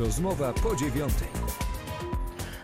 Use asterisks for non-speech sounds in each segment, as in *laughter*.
Rozmowa po dziewiątej.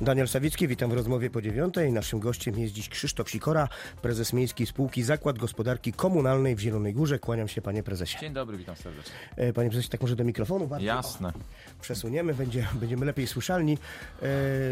Daniel Sawicki, witam w rozmowie po dziewiątej. Naszym gościem jest dziś Krzysztof Sikora, prezes Miejskiej Spółki Zakład Gospodarki Komunalnej w Zielonej Górze. Kłaniam się, panie prezesie. Dzień dobry, witam serdecznie. E, Panie prezesie, tak może do mikrofonu bardziej? Jasne. Przesuniemy, będzie, będziemy lepiej słyszalni. E,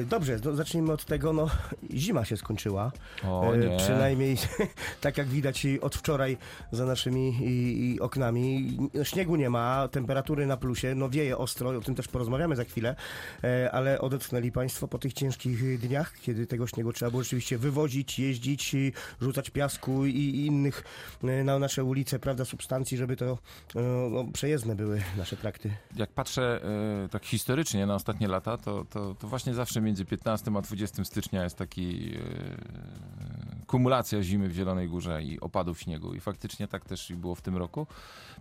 dobrze, no, zacznijmy od tego, no zima się skończyła. O nie. przynajmniej *laughs* tak jak widać od wczoraj za naszymi i, i oknami. No, Śniegu nie ma, temperatury na plusie, no wieje ostro, o tym też porozmawiamy za chwilę, e, ale odetchnęli państwo po tych ciężkich dniach, kiedy tego śniegu trzeba było rzeczywiście wywozić, jeździć, rzucać piasku i, innych e, na nasze ulice, prawda, substancji, żeby to e, no, przejezdne były nasze trakty. Jak patrzę e, tak historycznie na ostatnie lata, to, to, to właśnie zawsze między 15 a 20 stycznia jest taki kumulacja zimy w Zielonej Górze i opadów śniegu. I faktycznie tak też i było w tym roku.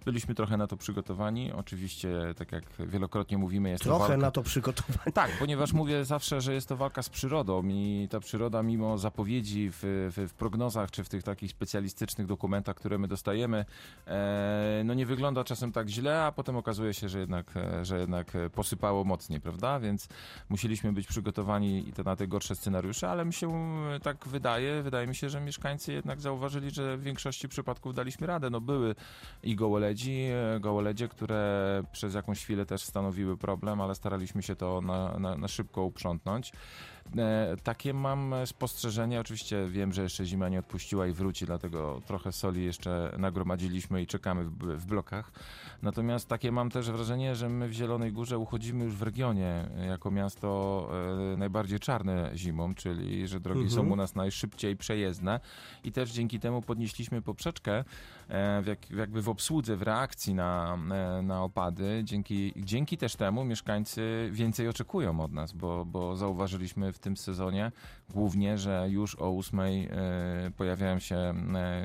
Byliśmy trochę na to przygotowani. Oczywiście, tak jak wielokrotnie mówimy, jest to Trochę walka... na to przygotowani. Tak, ponieważ mówię zawsze, że jest to walka z przyrodą i ta przyroda mimo zapowiedzi w, w, w prognozach czy w tych takich specjalistycznych dokumentach, które my dostajemy, e, no nie wygląda czasem tak źle, a potem okazuje się, że jednak, e, że jednak posypało mocniej, prawda? Więc musieliśmy być przygotowani i to na te gorsze scenariusze, ale mi się e, tak wydaje, wydaje mi się, że mieszkańcy jednak zauważyli, że w większości przypadków daliśmy radę. No były i gołoledzi, e, gołoledzie, które przez jakąś chwilę też stanowiły problem, ale staraliśmy się to na, na, na szybko uprzątnąć. E, takie mam spostrzeżenie. Oczywiście wiem, że jeszcze zima nie odpuściła i wróci, dlatego trochę soli jeszcze nagromadziliśmy i czekamy w, blokach. Natomiast takie mam też wrażenie, że my w Zielonej Górze uchodzimy już w regionie jako miasto e, najbardziej czarne zimą, czyli że drogi Mhm. są u nas najszybciej przejezdne i też dzięki temu podnieśliśmy poprzeczkę e, w jak, jakby w obsłudze, w reakcji na, na opady. Dzięki, dzięki też temu mieszkańcy więcej oczekują od nas, bo, bo zauważyliśmy w tym sezonie głównie, że już o ósmej e, pojawiają się e,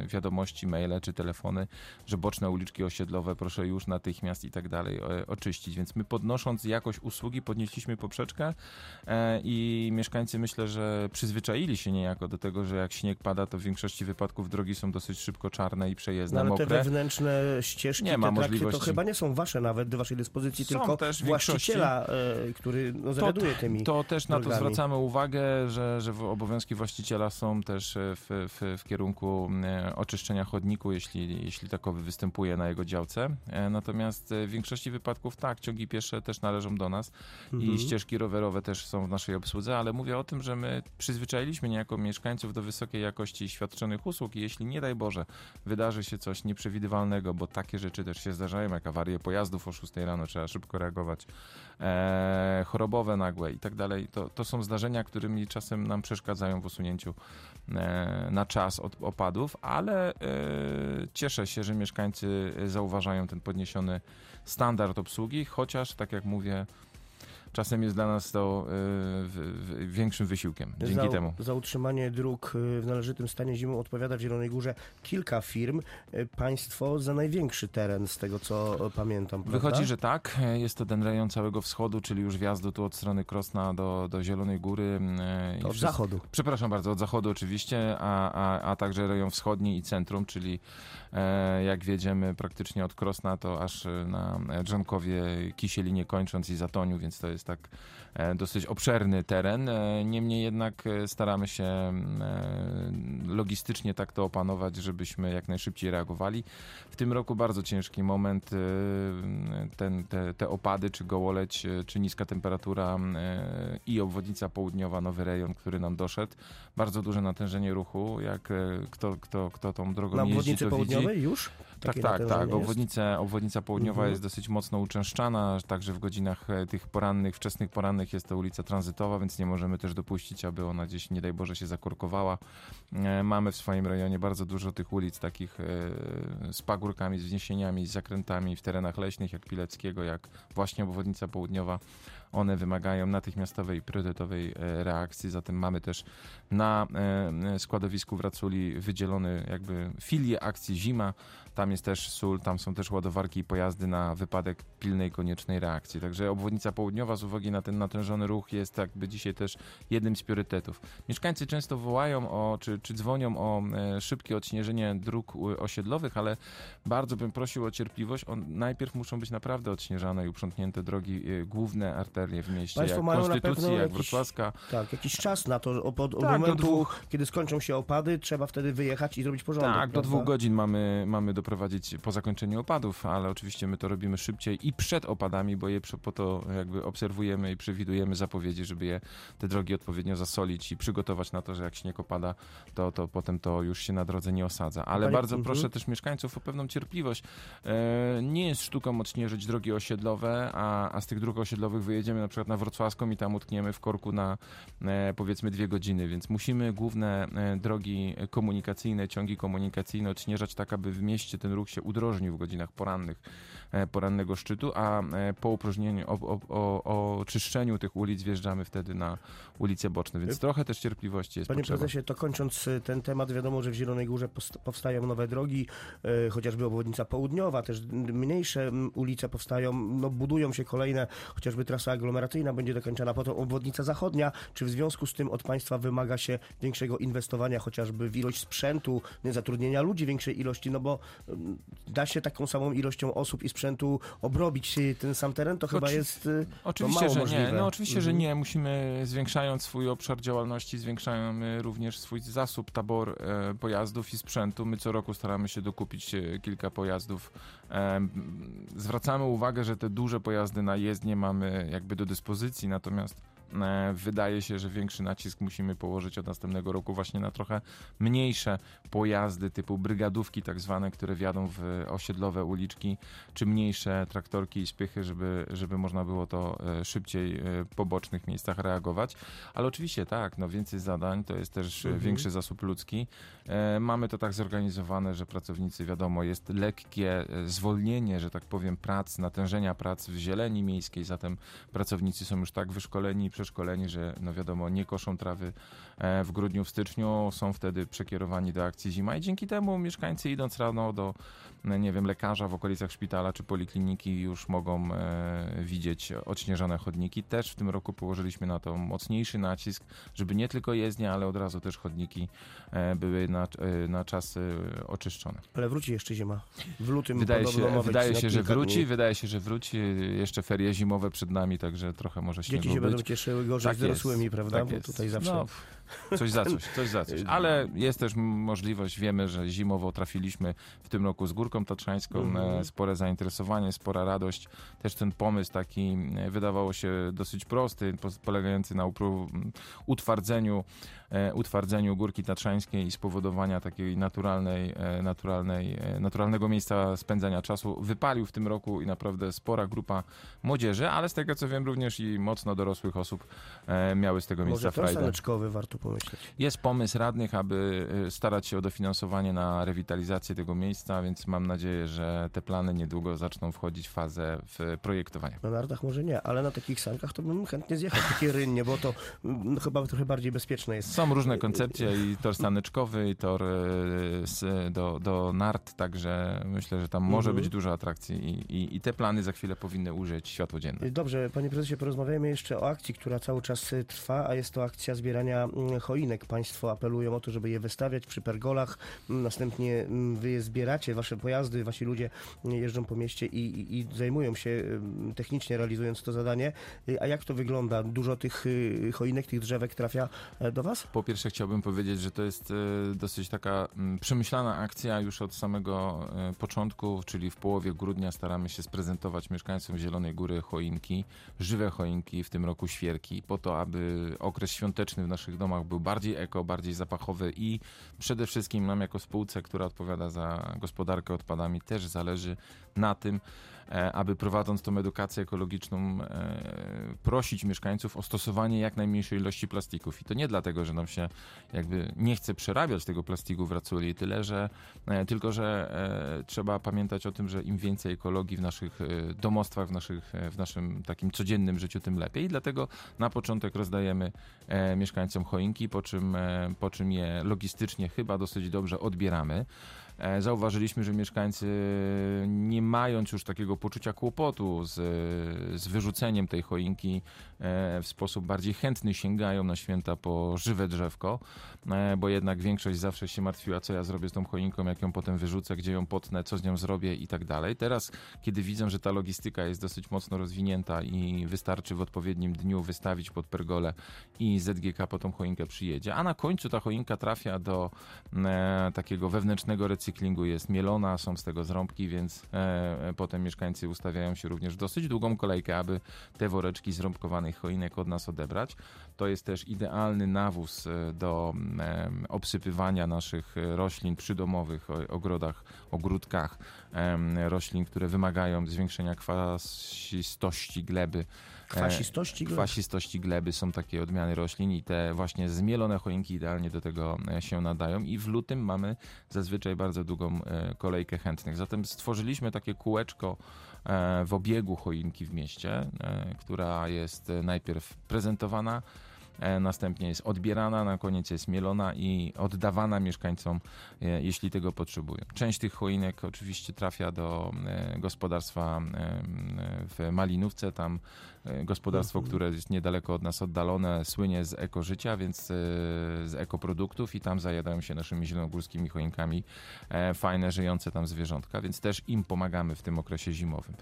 wiadomości, maile czy telefony, że boczne uliczki osiedlowe proszę już natychmiast i tak dalej e, oczyścić. Więc my podnosząc jakość usługi podnieśliśmy poprzeczkę i mieszkańcy myślę, że przyzwyczaili się niejako do tego, że jak śnieg pada, to w większości wypadków drogi są dosyć szybko czarne i przejezdne, No, ale te mokre. wewnętrzne ścieżki, Nie ma te trakty, to możliwości. chyba nie są wasze nawet do waszej dyspozycji, Są tylko też właściciela, który no, zawiaduje tymi To też na to drogami. zwracamy uwagę, że, że obowiązki właściciela są też e, w, w, w kierunku e, oczyszczenia chodniku, jeśli, jeśli takowy występuje na jego działce. E, Natomiast w większości wypadków tak, ciągi piesze też należą do nas Mhm. i ścieżki rowerowe też są w naszej obsłudze, ale mówię o tym, że my przyzwyczailiśmy niejako mieszkańców do wysokiej jakości świadczonych usług i jeśli nie daj Boże wydarzy się coś nieprzewidywalnego, bo takie rzeczy też się zdarzają, jak awarie pojazdów o 6 rano, trzeba szybko reagować, e, chorobowe nagłe i tak dalej, to, to są zdarzenia, którymi czasem nam przeszkadzają w usunięciu e, na czas od opadów, ale e, cieszę się, że mieszkańcy zauważają ten podniesiony standard obsługi, chociaż, tak jak mówię, czasem jest dla nas to w, większym wysiłkiem dzięki za, temu. Za utrzymanie dróg y, w należytym stanie zimą odpowiada w Zielonej Górze kilka firm. Y, Państwo za największy teren, z tego co y, pamiętam. Prawda? Wychodzi, że tak. Jest to ten rejon całego wschodu, czyli już wjazdu tu od strony Krosna do, do Zielonej Góry. i Od wszyscy- zachodu. Przepraszam bardzo, od zachodu oczywiście, a, a, a także rejon wschodni i centrum, czyli e, jak wiedziemy praktycznie od Krosna to aż e, na Drzonkowie, Kisielinie kończąc i Zatoniu, więc to jest tak e, dosyć obszerny teren. E, niemniej jednak e, staramy się logistycznie tak to opanować, żebyśmy jak najszybciej reagowali. W tym roku bardzo ciężki moment, ten, te, te opady, czy gołoleć, czy niska temperatura i obwodnica południowa, nowy rejon, który nam doszedł. Bardzo duże natężenie ruchu, jak kto, kto, kto tą drogą Na jeździ, obwodnicy to widzi. południowej już? Tak, Takie tak, tak. natężenie jest? Obwodnica, obwodnica południowa Mhm. jest dosyć mocno uczęszczana, także w godzinach e, tych porannych, wczesnych porannych jest to ulica tranzytowa, więc nie możemy też dopuścić, aby ona gdzieś, nie daj Boże, się zakorkowała. E, Mamy w swoim rejonie bardzo dużo tych ulic takich e, z pagórkami, z wzniesieniami, z zakrętami w terenach leśnych, jak Pileckiego, jak właśnie obwodnica południowa. One wymagają natychmiastowej, priorytetowej e, reakcji, zatem mamy też na e, składowisku w Raculi wydzielony jakby filię akcji Zima. Tam jest też sól, tam są też ładowarki i pojazdy na wypadek pilnej, koniecznej reakcji. Także obwodnica południowa z uwagi na ten natężony ruch jest jakby dzisiaj też jednym z priorytetów. Mieszkańcy często wołają o, czy, czy dzwonią o e, szybkie odśnieżenie dróg e, osiedlowych, ale bardzo bym prosił o cierpliwość. On, najpierw muszą być naprawdę odśnieżane i uprzątnięte drogi, e, główne arterie w mieście, Państwo jak mają na Konstytucji, pewno jak jakiś- Wrocławska. Tak, jakiś czas na to, od, od Tak, do momentu, dwóch. kiedy skończą się opady, trzeba wtedy wyjechać i zrobić porządek. Tak, do prawda? dwóch godzin mamy, mamy doprowadzić po zakończeniu opadów, ale oczywiście my to robimy szybciej i przed opadami, bo je po to jakby obserwujemy i przewidujemy zapowiedzi, żeby je te drogi odpowiednio zasolić i przygotować na to, że jak śnieg opada, to, to potem to już się na drodze nie osadza. Ale Panie- bardzo mhm. proszę też mieszkańców o pewną cierpliwość. E, nie jest sztuką odśnieżyć drogi osiedlowe, a, a z tych dróg osiedlowych wyjedziemy na przykład na Wrocławską i tam utkniemy w korku na e, powiedzmy dwie godziny, więc musimy główne e, drogi komunikacyjne, ciągi komunikacyjne odśnieżać tak, aby w mieście ten ruch się udrożnił w godzinach porannych, e, porannego szczytu, a po upróżnieniu, o, o, o, oczyszczeniu tych ulic wjeżdżamy wtedy na ulice boczne, więc trochę też cierpliwości jest Panie potrzeba. prezesie, to kończąc ten temat, wiadomo, że w Zielonej Górze powstają nowe drogi, chociażby obwodnica południowa, też mniejsze ulice powstają, no budują się kolejne, chociażby trasa aglomeracyjna będzie dokończona, potem obwodnica zachodnia. Czy w związku z tym od państwa wymaga się większego inwestowania chociażby w ilość sprzętu, nie, zatrudnienia ludzi większej ilości, no bo mm, da się taką samą ilością osób i sprzętu obrobić y, ten sam teren, to chyba Oczy- jest y, Oczywiście, mało że możliwe. nie. No oczywiście, że Mhm. nie. Musimy zwiększając swój obszar działalności, zwiększamy również swój zasób, tabor e, pojazdów i sprzętu. My co roku staramy się dokupić e, kilka pojazdów. E, zwracamy uwagę, że te duże pojazdy na jezdnie mamy jakby do dyspozycji, natomiast wydaje się, że większy nacisk musimy położyć od następnego roku właśnie na trochę mniejsze pojazdy typu brygadówki tak zwane, które wjadą w osiedlowe uliczki, czy mniejsze traktorki i spychy, żeby, żeby można było to e, szybciej e, po bocznych miejscach reagować. Ale oczywiście tak, no więcej zadań, to jest też e, Mhm. większy zasób ludzki. E, Mamy to tak zorganizowane, że pracownicy, wiadomo, jest lekkie e, zwolnienie, że tak powiem, prac, natężenia prac w zieleni miejskiej, zatem pracownicy są już tak wyszkoleni przeszkoleni, że no wiadomo, nie koszą trawy e, w grudniu, w styczniu, są wtedy przekierowani do akcji zima i dzięki temu mieszkańcy idąc rano do, e, nie wiem, lekarza w okolicach szpitala czy polikliniki już mogą e, widzieć odśnieżone chodniki. Też w tym roku położyliśmy na to mocniejszy nacisk, żeby nie tylko jezdnie, ale od razu też chodniki e, były na, na czas oczyszczone. Ale wróci jeszcze zima. W lutym Wydaje się, wydaje się że wróci, dni. wydaje się, że wróci. Jeszcze ferie zimowe przed nami, także trochę może śniegu Dzieci się być. będą cieszyły gorzej Tak z dorosłymi, prawda? tak Bo tutaj zawsze... No, coś za coś, coś za coś. Ale jest też możliwość, wiemy, że zimowo trafiliśmy w tym roku z Górką Tatrzańską, Mhm. e, spore zainteresowanie, spora radość. Też ten pomysł taki e, wydawało się dosyć prosty, po- polegający na upró- utwardzeniu, e, utwardzeniu Górki Tatrzańskiej i spowodowania takiej naturalnej, naturalnej, naturalnego miejsca spędzania czasu wypalił w tym roku i naprawdę spora grupa młodzieży, ale z tego co wiem również i mocno dorosłych osób miały z tego miejsca Może frajdę. saneczkowy warto pomyśleć. Jest pomysł radnych, aby y, starać się o dofinansowanie na rewitalizację tego miejsca, więc mam nadzieję, że te plany niedługo zaczną wchodzić w fazę w projektowania. Na nartach może nie, ale na takich sankach to bym chętnie zjechał takie rynnie, bo to mm, no, chyba trochę bardziej bezpieczne jest. Są różne koncepcje i tor staneczkowy, i tor y, do, do nart, także myślę, że tam może Mhm. być dużo atrakcji i, i, i te plany za chwilę powinny ujrzeć światło dzienne. Dobrze, panie prezesie, porozmawiajmy jeszcze o akcji, która cały czas y, trwa, a jest to akcja zbierania mm, choinek. Państwo apelują o to, żeby je wystawiać przy pergolach. Mm, Następnie mm, wy je zbieracie, wasze pojazdy, wasi ludzie mm, jeżdżą po mieście i, i, i zajmują się mm, technicznie realizując to zadanie. Y, A jak to wygląda? Dużo tych y, choinek, tych drzewek trafia e, do was? Po pierwsze chciałbym powiedzieć, że to jest e, dosyć taka mm, przemyślana akcja już od samego e, początku, czyli w połowie grudnia staramy się sprezentować mieszkańcom Zielonej Góry choinki, żywe choinki, w tym roku świerki, po to, aby okres świąteczny w naszych domach był bardziej eko, bardziej zapachowy i przede wszystkim nam jako spółce, która odpowiada za gospodarkę odpadami, też zależy na tym, aby prowadząc tą edukację ekologiczną e, prosić mieszkańców o stosowanie jak najmniejszej ilości plastików. I to nie dlatego, że nam się jakby nie chce przerabiać tego plastiku w raculi, tyle że e, tylko, że e, trzeba pamiętać o tym, że im więcej ekologii w naszych e, domostwach, w, naszych, e, w naszym takim codziennym życiu, tym lepiej. I dlatego na początek rozdajemy e, mieszkańcom choinki, po czym, e, po czym je logistycznie chyba dosyć dobrze odbieramy. E, Zauważyliśmy, że mieszkańcy nie mając już takiego poczucia kłopotu z, z wyrzuceniem tej choinki e, w sposób bardziej chętny sięgają na święta po żywe drzewko, e, bo jednak większość zawsze się martwiła, co ja zrobię z tą choinką, jak ją potem wyrzucę, gdzie ją potnę, co z nią zrobię i tak dalej. Teraz, kiedy widzę, że ta logistyka jest dosyć mocno rozwinięta i wystarczy w odpowiednim dniu wystawić pod pergolę i ZGK po tą choinkę przyjedzie, a na końcu ta choinka trafia do e, takiego wewnętrznego recyklingu, jest mielona, są z tego zrąbki, więc e, potem mieszkańcy ustawiają się również w dosyć długą kolejkę, aby te woreczki zrąbkowanych choinek od nas odebrać. To jest też idealny nawóz e, do e, obsypywania naszych e, roślin przydomowych, ogrodach, ogródkach, em, roślin, które wymagają zwiększenia kwasistości gleby. Kwasistości? gleby? Kwasistości gleby są takie odmiany roślin i te właśnie zmielone choinki idealnie do tego e, się nadają i w lutym mamy zazwyczaj bardzo długą e, kolejkę chętnych. Zatem stworzyliśmy takie kółeczko e, w obiegu choinki w mieście, która jest najpierw prezentowana, następnie jest odbierana, na koniec jest mielona i oddawana mieszkańcom, jeśli tego potrzebują. Część tych choinek oczywiście trafia do gospodarstwa w Malinówce, tam gospodarstwo, Mhm. które jest niedaleko od nas oddalone, słynie z ekożycia, więc e, z ekoproduktów i tam zajadają się naszymi zielonogórskimi choinkami e, fajne, żyjące tam zwierzątka, więc też im pomagamy w tym okresie zimowym.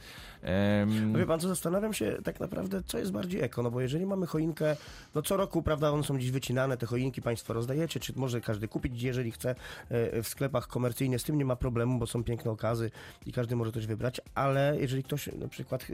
No Wie pan co, zastanawiam się tak naprawdę, co jest bardziej eko, no bo jeżeli mamy choinkę, no co roku, prawda, one są gdzieś wycinane, te choinki państwo rozdajecie, czy może każdy kupić, jeżeli chce e, w sklepach komercyjnie, z tym nie ma problemu, bo są piękne okazy i każdy może coś wybrać, ale jeżeli ktoś na przykład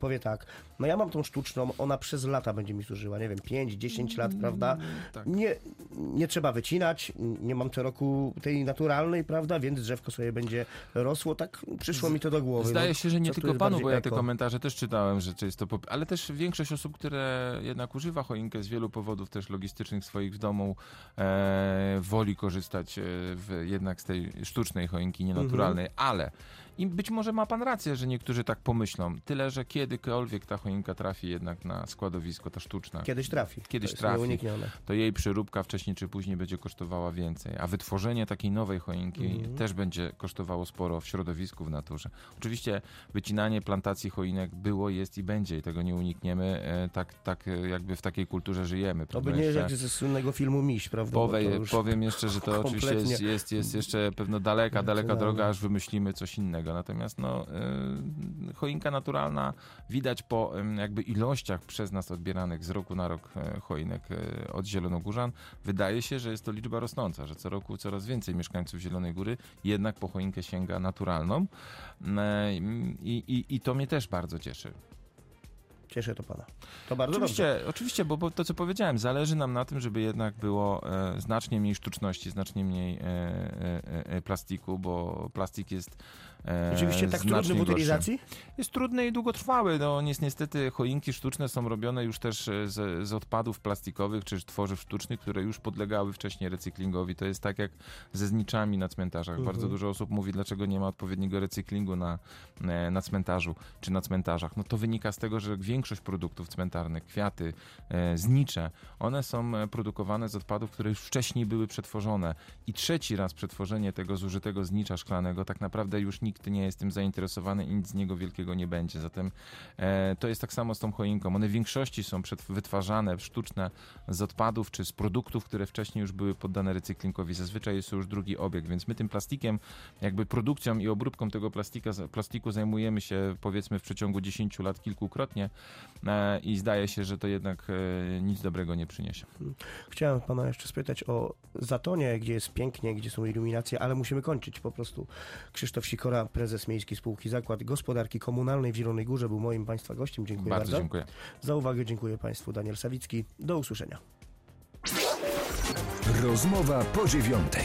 powie tak, no ja mam tą sztuczną, ona przez lata będzie mi służyła, nie wiem, 5-10 lat, prawda, tak. nie, nie trzeba wycinać, nie mam co roku tej naturalnej, prawda, więc drzewko sobie będzie rosło, tak przyszło mi to do głowy. Zdaje no, się, że nie tylko panu, bo ja te komentarze też czytałem, że jest to, ale też większość osób, które jednak używa choinkę z wielu powodów też logistycznych swoich w domu, e, woli korzystać e, w, jednak z tej sztucznej choinki, nienaturalnej, Mhm. ale i być może ma pan rację, że niektórzy tak pomyślą, tyle, że kiedykolwiek ta choinka trafi jednak na składowisko, ta sztuczna, Kiedyś trafi. Kiedyś to trafi. To jej przeróbka wcześniej czy później będzie kosztowała więcej, a wytworzenie takiej nowej choinki Mhm. też będzie kosztowało sporo w środowisku, w naturze. Oczywiście wycinanie plantacji choinek było, jest i będzie i tego nie unikniemy, e, tak, tak e, jakby w takiej kulturze żyjemy. To by nie jest jak ze słynnego filmu Miś, prawda? Powie, Powiem jeszcze, że to oczywiście jest, jest, jest jeszcze pewno daleka, *laughs* daleka droga, aż wymyślimy coś innego. Natomiast no, y, choinka naturalna widać po jakby ilościach przez nas odbieranych z roku na rok e, choinek e, od Zielonogórzan. Wydaje się, że jest to liczba rosnąca, że co roku coraz więcej mieszkańców Zielonej Góry jednak po choinkę sięga naturalną. E, I, i, I to mnie też bardzo cieszy. Cieszę to pana. To bardzo dobrze. Oczywiście, oczywiście bo, bo to co powiedziałem, zależy nam na tym, żeby jednak było e, znacznie mniej sztuczności, znacznie mniej e, e, plastiku, bo plastik jest e, Rzeczywiście tak trudny w gorszy. utylizacji? Jest trudny i długotrwały. No, ni- niestety choinki sztuczne są robione już też e, z, z odpadów plastikowych czy tworzyw sztucznych, które już podlegały wcześniej recyklingowi. To jest tak jak ze zniczami na cmentarzach. Mhm. Bardzo dużo osób mówi, dlaczego nie ma odpowiedniego recyklingu na, e, na cmentarzu czy na cmentarzach. No to wynika z tego, że większość produktów cmentarnych, kwiaty, e, znicze, one są produkowane z odpadów, które już wcześniej były przetworzone. I trzeci raz przetworzenie tego zużytego znicza szklanego tak naprawdę już nikt nie jest tym zainteresowany i nic z niego wielkiego nie będzie. Zatem e, to jest tak samo z tą choinką. One w większości są wytwarzane sztuczne z odpadów czy z produktów, które wcześniej już były poddane recyklingowi. Zazwyczaj jest to już drugi obieg, więc my tym plastikiem, jakby produkcją i obróbką tego plastika, plastiku zajmujemy się powiedzmy w przeciągu 10 lat kilkukrotnie e, i zdaje się, że to jednak e, nic dobrego nie przyniesie. Chciałem pana jeszcze spytać o Zatonie, gdzie jest pięknie, gdzie są iluminacje, ale musimy kończyć po prostu. Krzysztof Sikora, prezes Miejskiej Spółki Zakład Gospodarki Komunalnej w Zielonej Górze był moim państwa gościem. Dziękuję bardzo bardzo. dziękuję. Za uwagę dziękuję państwu. Daniel Sawicki. Do usłyszenia. Rozmowa po dziewiątej.